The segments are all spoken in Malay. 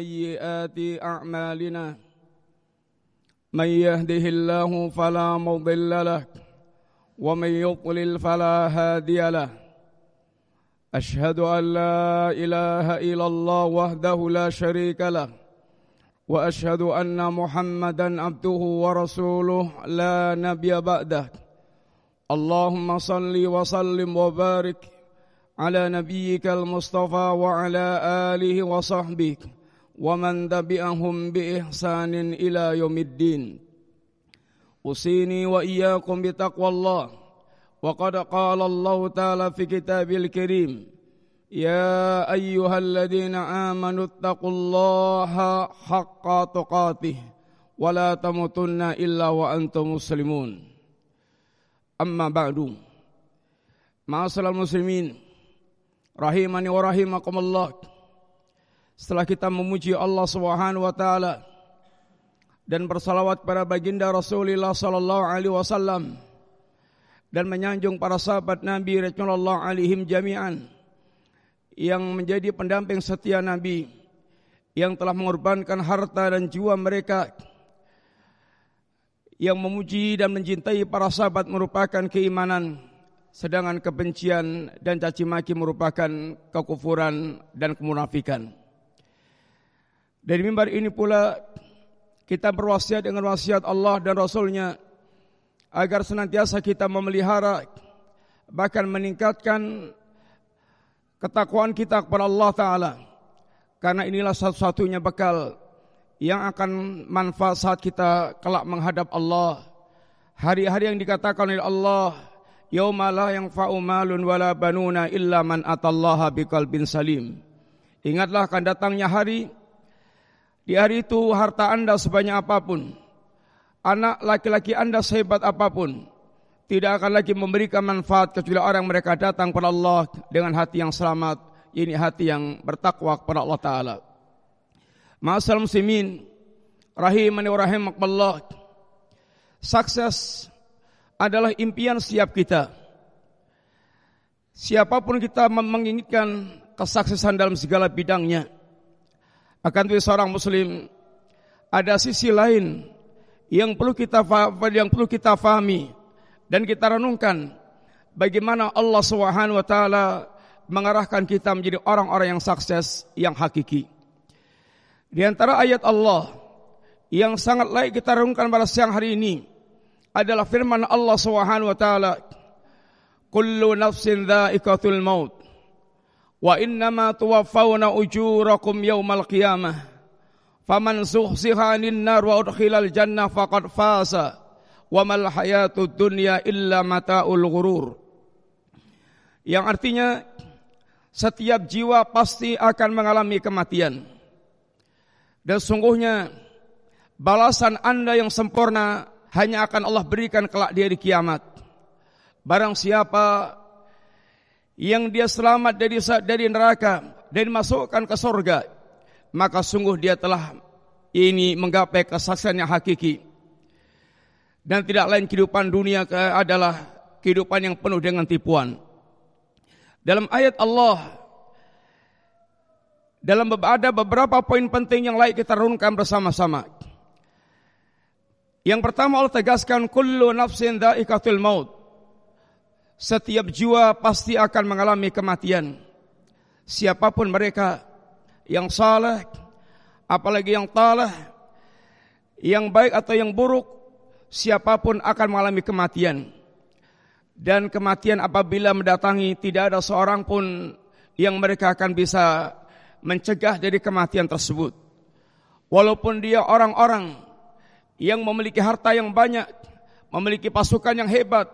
سيئات أعمالنا. من يهده الله فلا مضل له ومن يضلل فلا هادي له. أشهد أن لا إله إلا الله وحده لا شريك له وأشهد أن محمدا عبده ورسوله لا نبي بعده. اللهم صل وسلم وبارك على نبيك المصطفى وعلى آله وصحبه. ومن تبعهم بإحسان إلى يوم الدين. أوصيني وإياكم بتقوى الله. وقد قال الله تعالى في كتابه الكريم يا أيها الذين آمنوا اتقوا الله حق تقاته ولا تموتن إلا وأنتم مسلمون. أما بعد معاشر المسلمين رحمني ورحمكم الله. Setelah kita memuji Allah Subhanahu wa taala dan bersalawat pada baginda Rasulullah sallallahu alaihi wasallam dan menyanjung para sahabat Nabi Rasulullah alaihim jami'an yang menjadi pendamping setia Nabi yang telah mengorbankan harta dan jiwa mereka yang memuji dan mencintai para sahabat merupakan keimanan sedangkan kebencian dan caci maki merupakan kekufuran dan kemunafikan. Dari mimbar ini pula kita berwasiat dengan wasiat Allah dan Rasulnya agar senantiasa kita memelihara bahkan meningkatkan ketakwaan kita kepada Allah Taala. Karena inilah satu-satunya bekal yang akan manfaat saat kita kelak menghadap Allah. Hari-hari yang dikatakan oleh Allah yauma la yanfa'u malun wala banuna illa man atallaha biqalbin salim. Ingatlah akan datangnya hari di hari itu harta anda sebanyak apapun, anak laki-laki anda sehebat apapun, tidak akan lagi memberikan manfaat kecuali orang mereka datang kepada Allah dengan hati yang selamat, ini hati yang bertakwa kepada Allah Taala. Ma'asal muslimin, rahimani wa rahimakallah. Sukses adalah impian setiap kita. Siapapun kita menginginkan kesuksesan dalam segala bidangnya, akan itu seorang muslim ada sisi lain yang perlu kita yang perlu kita fahami dan kita renungkan bagaimana Allah Subhanahu wa taala mengarahkan kita menjadi orang-orang yang sukses yang hakiki. Di antara ayat Allah yang sangat layak kita renungkan pada siang hari ini adalah firman Allah Subhanahu wa taala Kullu nafsin dha'iqatul maut wa innama tuwaffawna ujurakum yawmal qiyamah. Faman zuhziha 'anil nar wa udkhilal jannah faqad faza wa mal hayatud dunya illa mataul ghurur. Yang artinya setiap jiwa pasti akan mengalami kematian. Dan sungguhnya balasan anda yang sempurna hanya akan Allah berikan kelak di hari kiamat. Barang siapa yang dia selamat dari dari neraka dan dimasukkan ke surga maka sungguh dia telah ini menggapai kesaksian yang hakiki. Dan tidak lain kehidupan dunia adalah kehidupan yang penuh dengan tipuan. Dalam ayat Allah dalam ada beberapa poin penting yang layak kita renungkan bersama-sama. Yang pertama Allah tegaskan kullu nafsin dha'iqatul maut setiap jiwa pasti akan mengalami kematian. Siapa pun mereka yang saleh, apalagi yang talah, yang baik atau yang buruk, siapa pun akan mengalami kematian. Dan kematian apabila mendatangi tidak ada seorang pun yang mereka akan bisa mencegah dari kematian tersebut. Walaupun dia orang-orang yang memiliki harta yang banyak, memiliki pasukan yang hebat,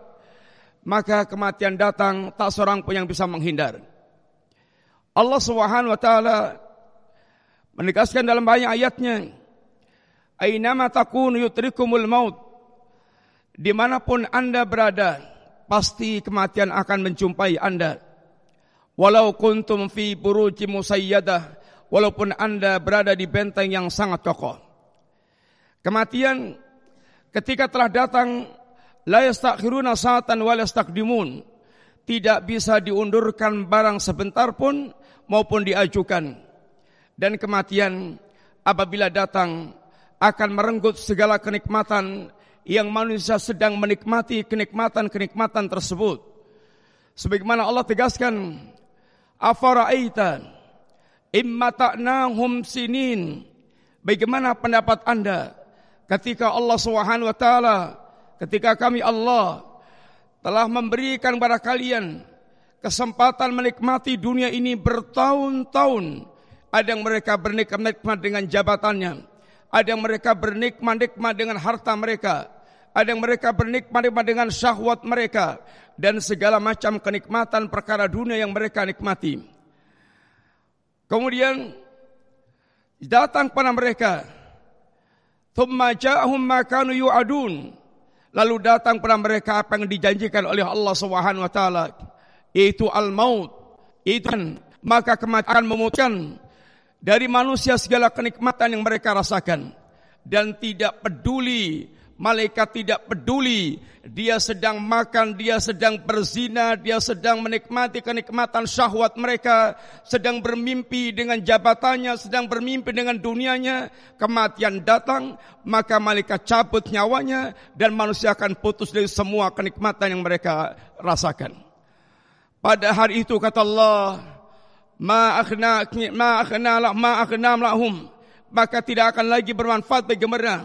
maka kematian datang tak seorang pun yang bisa menghindar. Allah Subhanahu wa taala menegaskan dalam banyak ayatnya, "Ainama takunu yutrikumul maut." Dimanapun anda berada, pasti kematian akan menjumpai anda. Walau kuntum fi buruji musayyadah, walaupun anda berada di benteng yang sangat kokoh. Kematian ketika telah datang la yastakhiruna sa'atan wa yastaqdimun tidak bisa diundurkan barang sebentar pun maupun diajukan dan kematian apabila datang akan merenggut segala kenikmatan yang manusia sedang menikmati kenikmatan-kenikmatan tersebut. Sebagaimana Allah tegaskan, "Afara'aita imma ta'nahum sinin?" Bagaimana pendapat Anda ketika Allah Subhanahu wa taala ketika kami Allah telah memberikan kepada kalian kesempatan menikmati dunia ini bertahun-tahun ada yang mereka bernikmat dengan jabatannya ada yang mereka bernikmat-nikmat dengan harta mereka ada yang mereka bernikmat-nikmat dengan syahwat mereka dan segala macam kenikmatan perkara dunia yang mereka nikmati. Kemudian datang kepada mereka. Thumma ja'ahum ma kanu yu'adun lalu datang kepada mereka apa yang dijanjikan oleh Allah Subhanahu wa taala. Yaitu al-maut. Itu maka kematian memutuskan dari manusia segala kenikmatan yang mereka rasakan. Dan tidak peduli Malaikat tidak peduli dia sedang makan, dia sedang berzina, dia sedang menikmati kenikmatan syahwat mereka, sedang bermimpi dengan jabatannya, sedang bermimpi dengan dunianya. Kematian datang, maka malaikat cabut nyawanya dan manusia akan putus dari semua kenikmatan yang mereka rasakan. Pada hari itu kata Allah, ma akhna ma akhna akhna lahum maka tidak akan lagi bermanfaat bagi mereka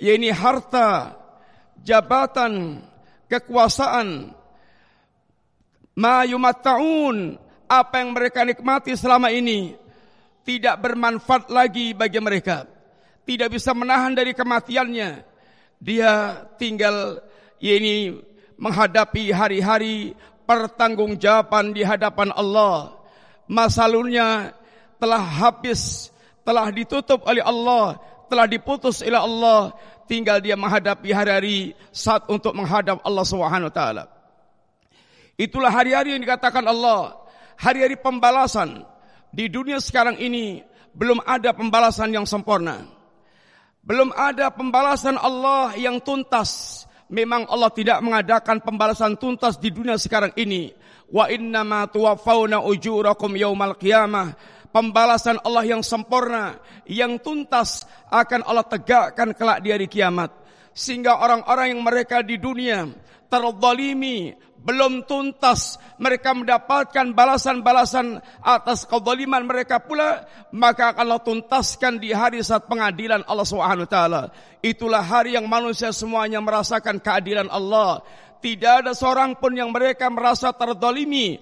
yaitu harta, jabatan, kekuasaan, ma yumatta'un, apa yang mereka nikmati selama ini tidak bermanfaat lagi bagi mereka. Tidak bisa menahan dari kematiannya. Dia tinggal ini menghadapi hari-hari pertanggungjawaban di hadapan Allah. Masalahnya telah habis, telah ditutup oleh Allah, telah diputus oleh Allah tinggal dia menghadapi hari-hari saat untuk menghadap Allah Subhanahu wa taala. Itulah hari-hari yang dikatakan Allah, hari-hari pembalasan. Di dunia sekarang ini belum ada pembalasan yang sempurna. Belum ada pembalasan Allah yang tuntas. Memang Allah tidak mengadakan pembalasan tuntas di dunia sekarang ini. Wa inna ma tuwaffawna ujurakum yaumal qiyamah pembalasan Allah yang sempurna, yang tuntas akan Allah tegakkan kelak di hari kiamat. Sehingga orang-orang yang mereka di dunia terzalimi, belum tuntas mereka mendapatkan balasan-balasan atas kezaliman mereka pula, maka akan Allah tuntaskan di hari saat pengadilan Allah Subhanahu taala. Itulah hari yang manusia semuanya merasakan keadilan Allah. Tidak ada seorang pun yang mereka merasa terzalimi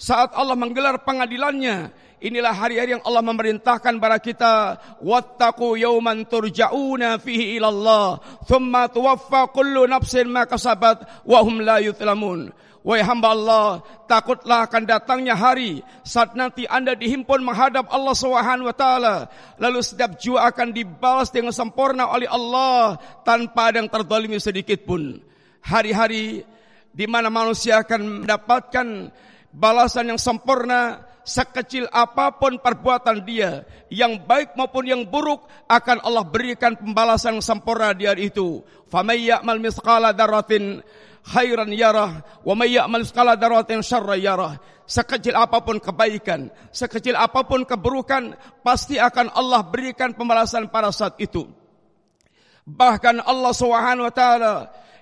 saat Allah menggelar pengadilannya Inilah hari-hari yang Allah memerintahkan kepada kita wattaqu yawman turja'una fihi ila Allah thumma tuwaffa kullu nafsin ma kasabat wa hum la yuzlamun Wahai hamba Allah, takutlah akan datangnya hari saat nanti anda dihimpun menghadap Allah Subhanahu wa taala. Lalu setiap jiwa akan dibalas dengan sempurna oleh Allah tanpa ada yang terzalimi sedikit pun. Hari-hari di mana manusia akan mendapatkan balasan yang sempurna sekecil apapun perbuatan dia yang baik maupun yang buruk akan Allah berikan pembalasan sempurna di hari itu. Famay ya'mal misqala dzarratin khairan yarah wa may ya'mal misqala dzarratin syarran yarah. Sekecil apapun kebaikan sekecil apapun keburukan pasti akan Allah berikan pembalasan pada saat itu. Bahkan Allah Subhanahu wa taala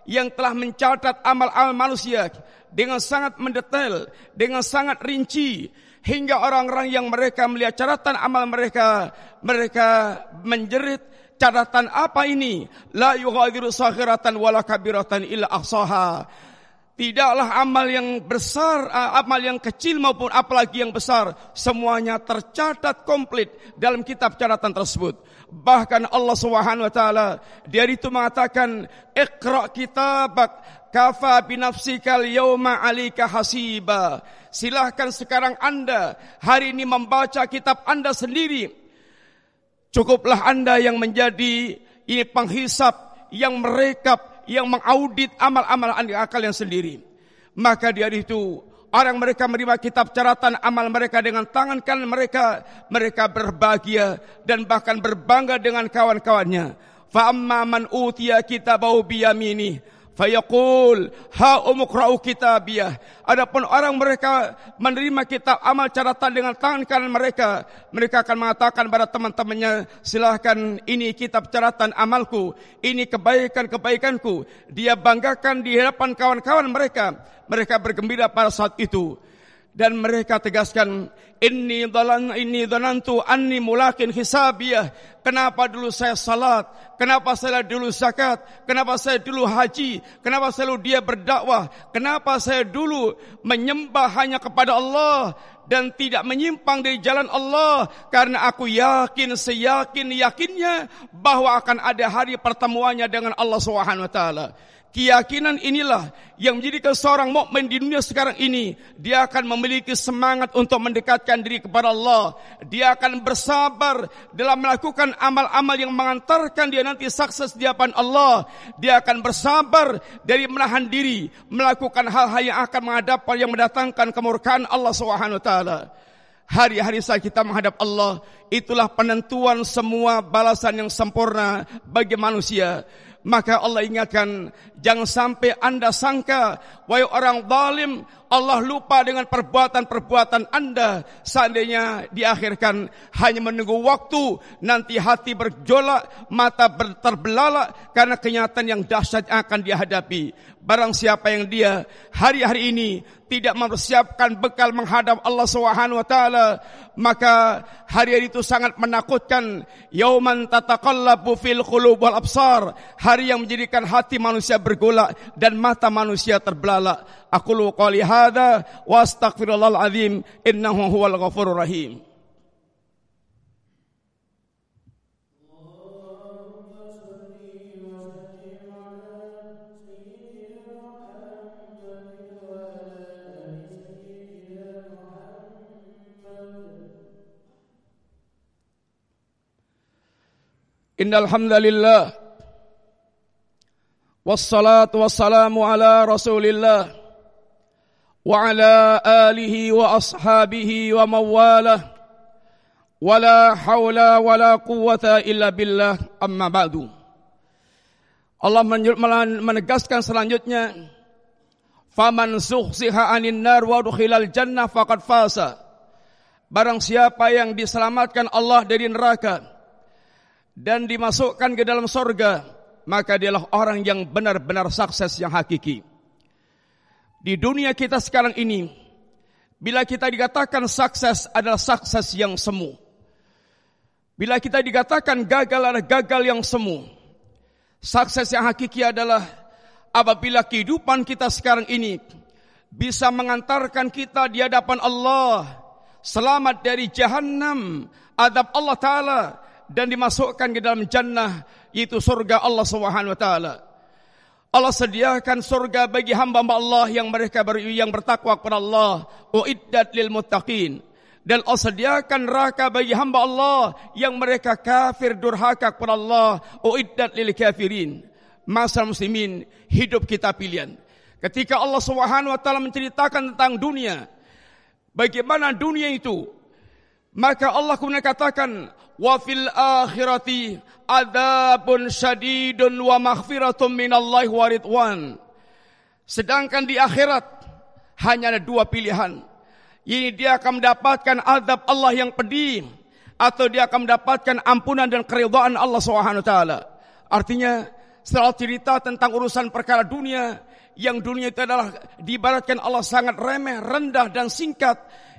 yang telah mencatat amal-amal manusia dengan sangat mendetail, dengan sangat rinci, hingga orang-orang yang mereka melihat catatan amal mereka mereka menjerit catatan apa ini? La yughadiru saghiratan wala kabiratan illa ahsaha. Tidaklah amal yang besar amal yang kecil maupun apalagi yang besar semuanya tercatat komplit dalam kitab catatan tersebut bahkan Allah Subhanahu wa taala dia itu mengatakan iqra kitabak kafa bi nafsika al-yawma 'alika hasiba silahkan sekarang anda hari ini membaca kitab anda sendiri. Cukuplah anda yang menjadi ini penghisap, yang merekap, yang mengaudit amal-amal anda kalian sendiri. Maka di hari itu orang mereka menerima kitab catatan amal mereka dengan tangan kanan mereka, mereka berbahagia dan bahkan berbangga dengan kawan-kawannya. Fa amma man utiya kitabahu biyamini fayaqul ha umqra'u kitabiyah. Adapun orang mereka menerima kitab amal catatan dengan tangan kanan mereka mereka akan mengatakan kepada teman-temannya silahkan ini kitab catatan amalku ini kebaikan-kebaikanku. Dia banggakan di hadapan kawan-kawan mereka. Mereka bergembira pada saat itu dan mereka tegaskan inni dhalan inni dhanantu anni mulakin hisabiyah. Kenapa dulu saya salat? Kenapa saya dulu zakat? Kenapa saya dulu haji? Kenapa saya dulu dia berdakwah? Kenapa saya dulu menyembah hanya kepada Allah dan tidak menyimpang dari jalan Allah? Karena aku yakin seyakin yakinnya bahwa akan ada hari pertemuannya dengan Allah Subhanahu wa taala Keyakinan inilah yang menjadikan seorang mukmin di dunia sekarang ini dia akan memiliki semangat untuk mendekatkan diri kepada Allah. Dia akan bersabar dalam melakukan amal-amal yang mengantarkan dia nanti sukses di hadapan Allah. Dia akan bersabar dari menahan diri melakukan hal-hal yang akan menghadap yang mendatangkan kemurkaan Allah Subhanahu wa taala. Hari-hari saat kita menghadap Allah, itulah penentuan semua balasan yang sempurna bagi manusia maka Allah ingatkan jangan sampai anda sangka wahai orang zalim Allah lupa dengan perbuatan-perbuatan anda. Seandainya diakhirkan hanya menunggu waktu nanti hati berjolak mata terbelalak karena kenyataan yang dahsyat akan dihadapi. Barang siapa yang dia hari-hari ini tidak mempersiapkan bekal menghadap Allah Subhanahu wa taala maka hari itu sangat menakutkan. Yauman tataqallabu fil qulub wal absar. Hari yang menjadikan hati manusia bergolak dan mata manusia terbelalak أقول قولي هذا وأستغفر الله العظيم إنه هو الغفور الرحيم. إن الحمد لله والصلاة والسلام على رسول الله wa ashabihi wa mawalah wala haula wala quwwata illa billah amma ba'du Allah menegaskan selanjutnya faman zuhziha 'anil nar wa dukhilal jannah faqad fasa barang siapa yang diselamatkan Allah dari neraka dan dimasukkan ke dalam sorga, maka dialah orang yang benar-benar sukses yang hakiki. Di dunia kita sekarang ini, bila kita dikatakan sukses adalah sukses yang semu. Bila kita dikatakan gagal adalah gagal yang semu. Sukses yang hakiki adalah apabila kehidupan kita sekarang ini bisa mengantarkan kita di hadapan Allah selamat dari jahanam, adab Allah Ta'ala, dan dimasukkan ke dalam jannah yaitu surga Allah Subhanahu wa taala. Allah sediakan surga bagi hamba-hamba Allah yang mereka ber, yang bertakwa kepada Allah, uiddat lil muttaqin. Dan Allah sediakan neraka bagi hamba Allah yang mereka kafir durhaka kepada Allah, uiddat lil kafirin. Masa muslimin, hidup kita pilihan. Ketika Allah Subhanahu wa taala menceritakan tentang dunia, bagaimana dunia itu? Maka Allah kemudian katakan, wa fil akhirati adzabun syadidun wa maghfiratun minallahi wa ridwan. Sedangkan di akhirat hanya ada dua pilihan. Ini dia akan mendapatkan azab Allah yang pedih atau dia akan mendapatkan ampunan dan keridhaan Allah Subhanahu taala. Artinya setelah cerita tentang urusan perkara dunia yang dunia itu adalah diibaratkan Allah sangat remeh, rendah dan singkat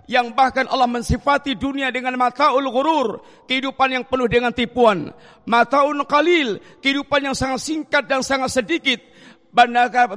yang bahkan Allah mensifati dunia dengan mataul ghurur, kehidupan yang penuh dengan tipuan. Mataun qalil, kehidupan yang sangat singkat dan sangat sedikit.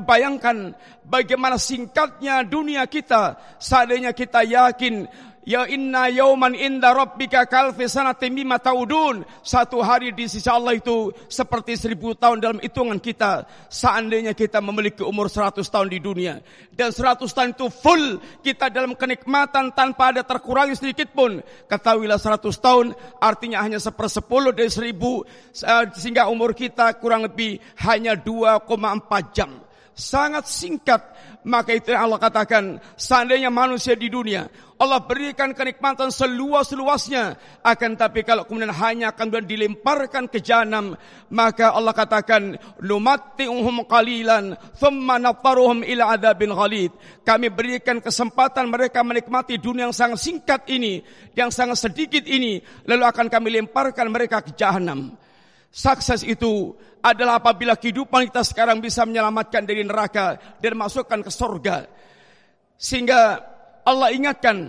Bayangkan bagaimana singkatnya dunia kita seandainya kita yakin Ya inna yauman inda rabbika kalfi sanatin mimma taudun. Satu hari di sisi Allah itu seperti seribu tahun dalam hitungan kita. Seandainya kita memiliki umur seratus tahun di dunia. Dan seratus tahun itu full kita dalam kenikmatan tanpa ada terkurangi sedikit pun. Ketahuilah seratus tahun artinya hanya sepersepuluh dari seribu. Eh, sehingga umur kita kurang lebih hanya 2,4 jam. Sangat singkat. Maka itu Allah katakan, seandainya manusia di dunia, Allah berikan kenikmatan seluas-luasnya. Akan tapi kalau kemudian hanya akan dilemparkan ke jahanam, maka Allah katakan, Numatti'uhum qalilan, thumma nattaruhum ila adabin ghalid. Kami berikan kesempatan mereka menikmati dunia yang sangat singkat ini, yang sangat sedikit ini, lalu akan kami lemparkan mereka ke jahanam. Sukses itu adalah apabila kehidupan kita sekarang bisa menyelamatkan dari neraka dan masukkan ke surga. Sehingga Allah ingatkan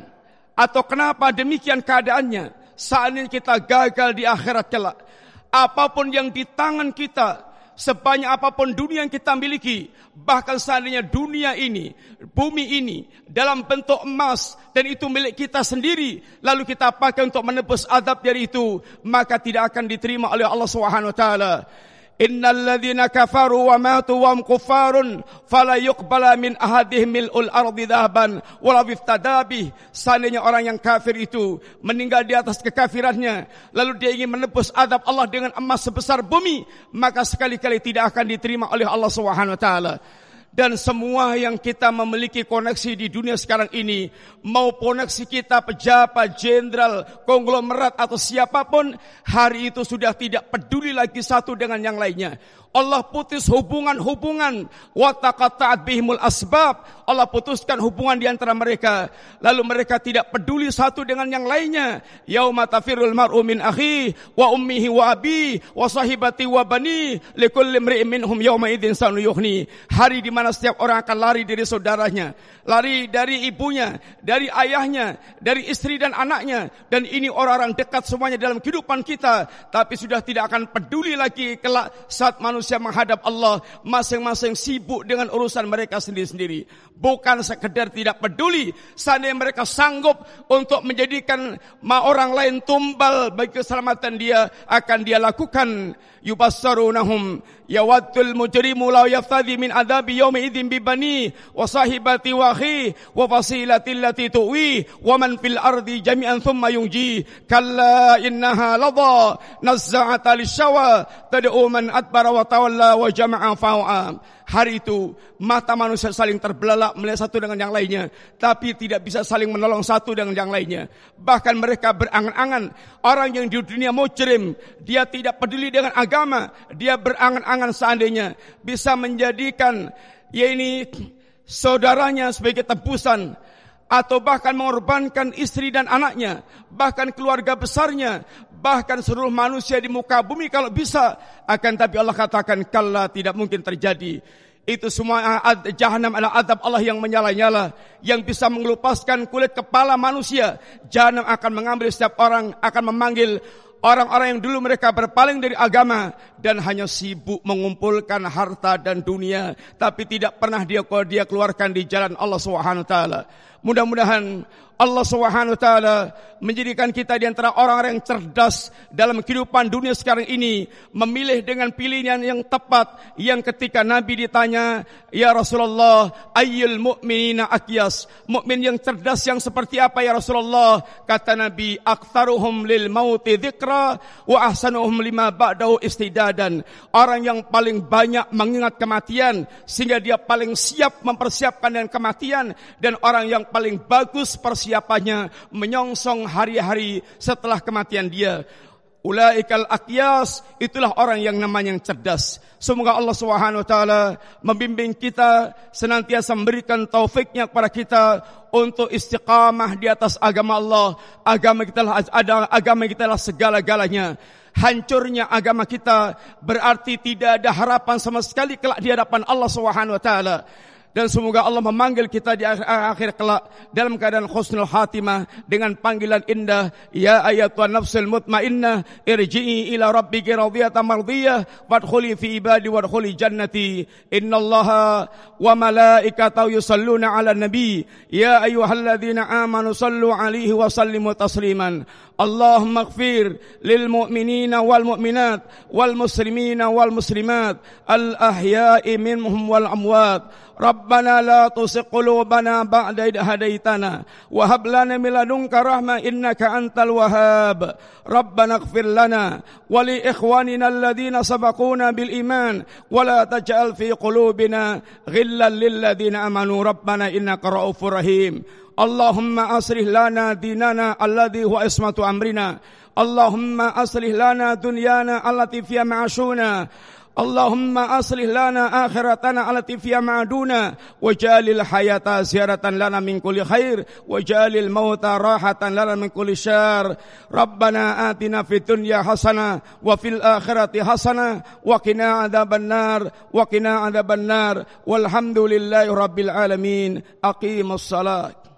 atau kenapa demikian keadaannya saat ini kita gagal di akhirat kelak. Apa pun yang di tangan kita sebanyak apapun dunia yang kita miliki, bahkan seandainya dunia ini, bumi ini dalam bentuk emas dan itu milik kita sendiri, lalu kita pakai untuk menebus adab dari itu, maka tidak akan diterima oleh Allah Subhanahu wa taala. Innal ladzina kafaru wa matu wa hum kuffarun fala yuqbala min ahadihim mil'ul ardi dhahaban wala biftadabi seandainya orang yang kafir itu meninggal di atas kekafirannya lalu dia ingin menebus adab Allah dengan emas sebesar bumi maka sekali-kali tidak akan diterima oleh Allah Subhanahu wa taala dan semua yang kita memiliki koneksi di dunia sekarang ini mau koneksi kita pejabat, jenderal, konglomerat atau siapa pun hari itu sudah tidak peduli lagi satu dengan yang lainnya. Allah putus hubungan-hubungan. Wa taqatta'at bihimul asbab. Allah putuskan hubungan di antara mereka. Lalu mereka tidak peduli satu dengan yang lainnya. Yauma tafirul mar'u min akhi wa ummihi wa abi wa sahibati wa bani likulli imri'in minhum yauma idzin sanu yughni hari di mana setiap orang akan lari dari saudaranya lari dari ibunya dari ayahnya dari istri dan anaknya. Dan ini orang-orang dekat semuanya dalam kehidupan kita. Tapi sudah tidak akan peduli lagi kelak saat manusia menghadap Allah. Masing-masing sibuk dengan urusan mereka sendiri-sendiri. Bukan sekedar tidak peduli. Seandainya mereka sanggup untuk menjadikan orang lain tumbal bagi keselamatan dia akan dia lakukan يبصرونهم. يود المجرم لو يفتدي من عذاب يومئذ ببنيه وصاحبته واخيه وفصيلته التي تؤويه. ومن في الأرض جميعا ثم ينجيه. كلا إنها لظى. نزعت للشوى. تدعو من أدبر وتولى وجمع فوعا hari itu mata manusia saling terbelalak melihat satu dengan yang lainnya tapi tidak bisa saling menolong satu dengan yang lainnya. Bahkan mereka berangan-angan. Orang yang di dunia mujrim dia tidak peduli dengan agama dia berangan-angan seandainya bisa menjadikan ya ini saudaranya sebagai tebusan atau bahkan mengorbankan istri dan anaknya, bahkan keluarga besarnya, bahkan seluruh manusia di muka bumi kalau bisa. Akan tapi Allah katakan, kalla tidak mungkin terjadi. Itu semua jahanam adalah adab Allah yang menyala-nyala. Yang bisa mengelupaskan kulit kepala manusia. Jahanam akan mengambil setiap orang, akan memanggil orang-orang yang dulu mereka berpaling dari agama. Dan hanya sibuk mengumpulkan harta dan dunia. Tapi tidak pernah dia dia keluarkan di jalan Allah SWT. Mudah-mudahan Allah Subhanahu taala menjadikan kita di antara orang-orang yang cerdas dalam kehidupan dunia sekarang ini memilih dengan pilihan yang tepat yang ketika Nabi ditanya ya Rasulullah ayyul mu'minina aqyas mukmin yang cerdas yang seperti apa ya Rasulullah? Kata Nabi aktsaruhum lil mauti dzikra wa ahsanuhum lima ba'dahu istidadan. Orang yang paling banyak mengingat kematian sehingga dia paling siap mempersiapkan dengan kematian dan orang yang paling bagus persiapannya menyongsong hari-hari setelah kematian dia. Ulaikal aqyas itulah orang yang namanya yang cerdas. Semoga Allah Subhanahu wa taala membimbing kita senantiasa memberikan taufiknya kepada kita untuk istiqamah di atas agama Allah. Agama kita lah ada agama kita lah segala-galanya. Hancurnya agama kita berarti tidak ada harapan sama sekali kelak di hadapan Allah Subhanahu wa taala dan semoga Allah memanggil kita di akhir, kelak dalam keadaan khusnul khatimah dengan panggilan indah. Ya ayatuhan nafsul mutmainnah irji'i ila rabbiki radiyatan mardiyah wadkhuli fi ibadi wadkhuli jannati. Innallaha wa malaikatahu yusalluna ala nabi. Ya ayyuhalladzina amanu sallu alaihi wa sallimu tasliman اللهم اغفر للمؤمنين والمؤمنات والمسلمين والمسلمات الأحياء منهم والأموات. ربنا لا تزغ قلوبنا بعد إذ هديتنا. وهب لنا من لدنك رحمة إنك أنت الوهاب. ربنا اغفر لنا ولإخواننا الذين سبقونا بالإيمان. ولا تجعل في قلوبنا غلا للذين آمنوا. ربنا إنك رؤوف رحيم. اللهم أصلح لنا ديننا الذي هو عصمة أمرنا. اللهم أصلح لنا دنيانا التي فيها معاشنا. اللهم أصلح لنا آخرتنا التي فيها معدونا وجعل الحياة زيارة لنا من كل خير. وجعل الموت راحة لنا من كل شر. ربنا آتنا في الدنيا حسنة وفي الآخرة حسنة. وقنا عذاب النار. وقنا عذاب النار. والحمد لله رب العالمين. أقيم الصلاة.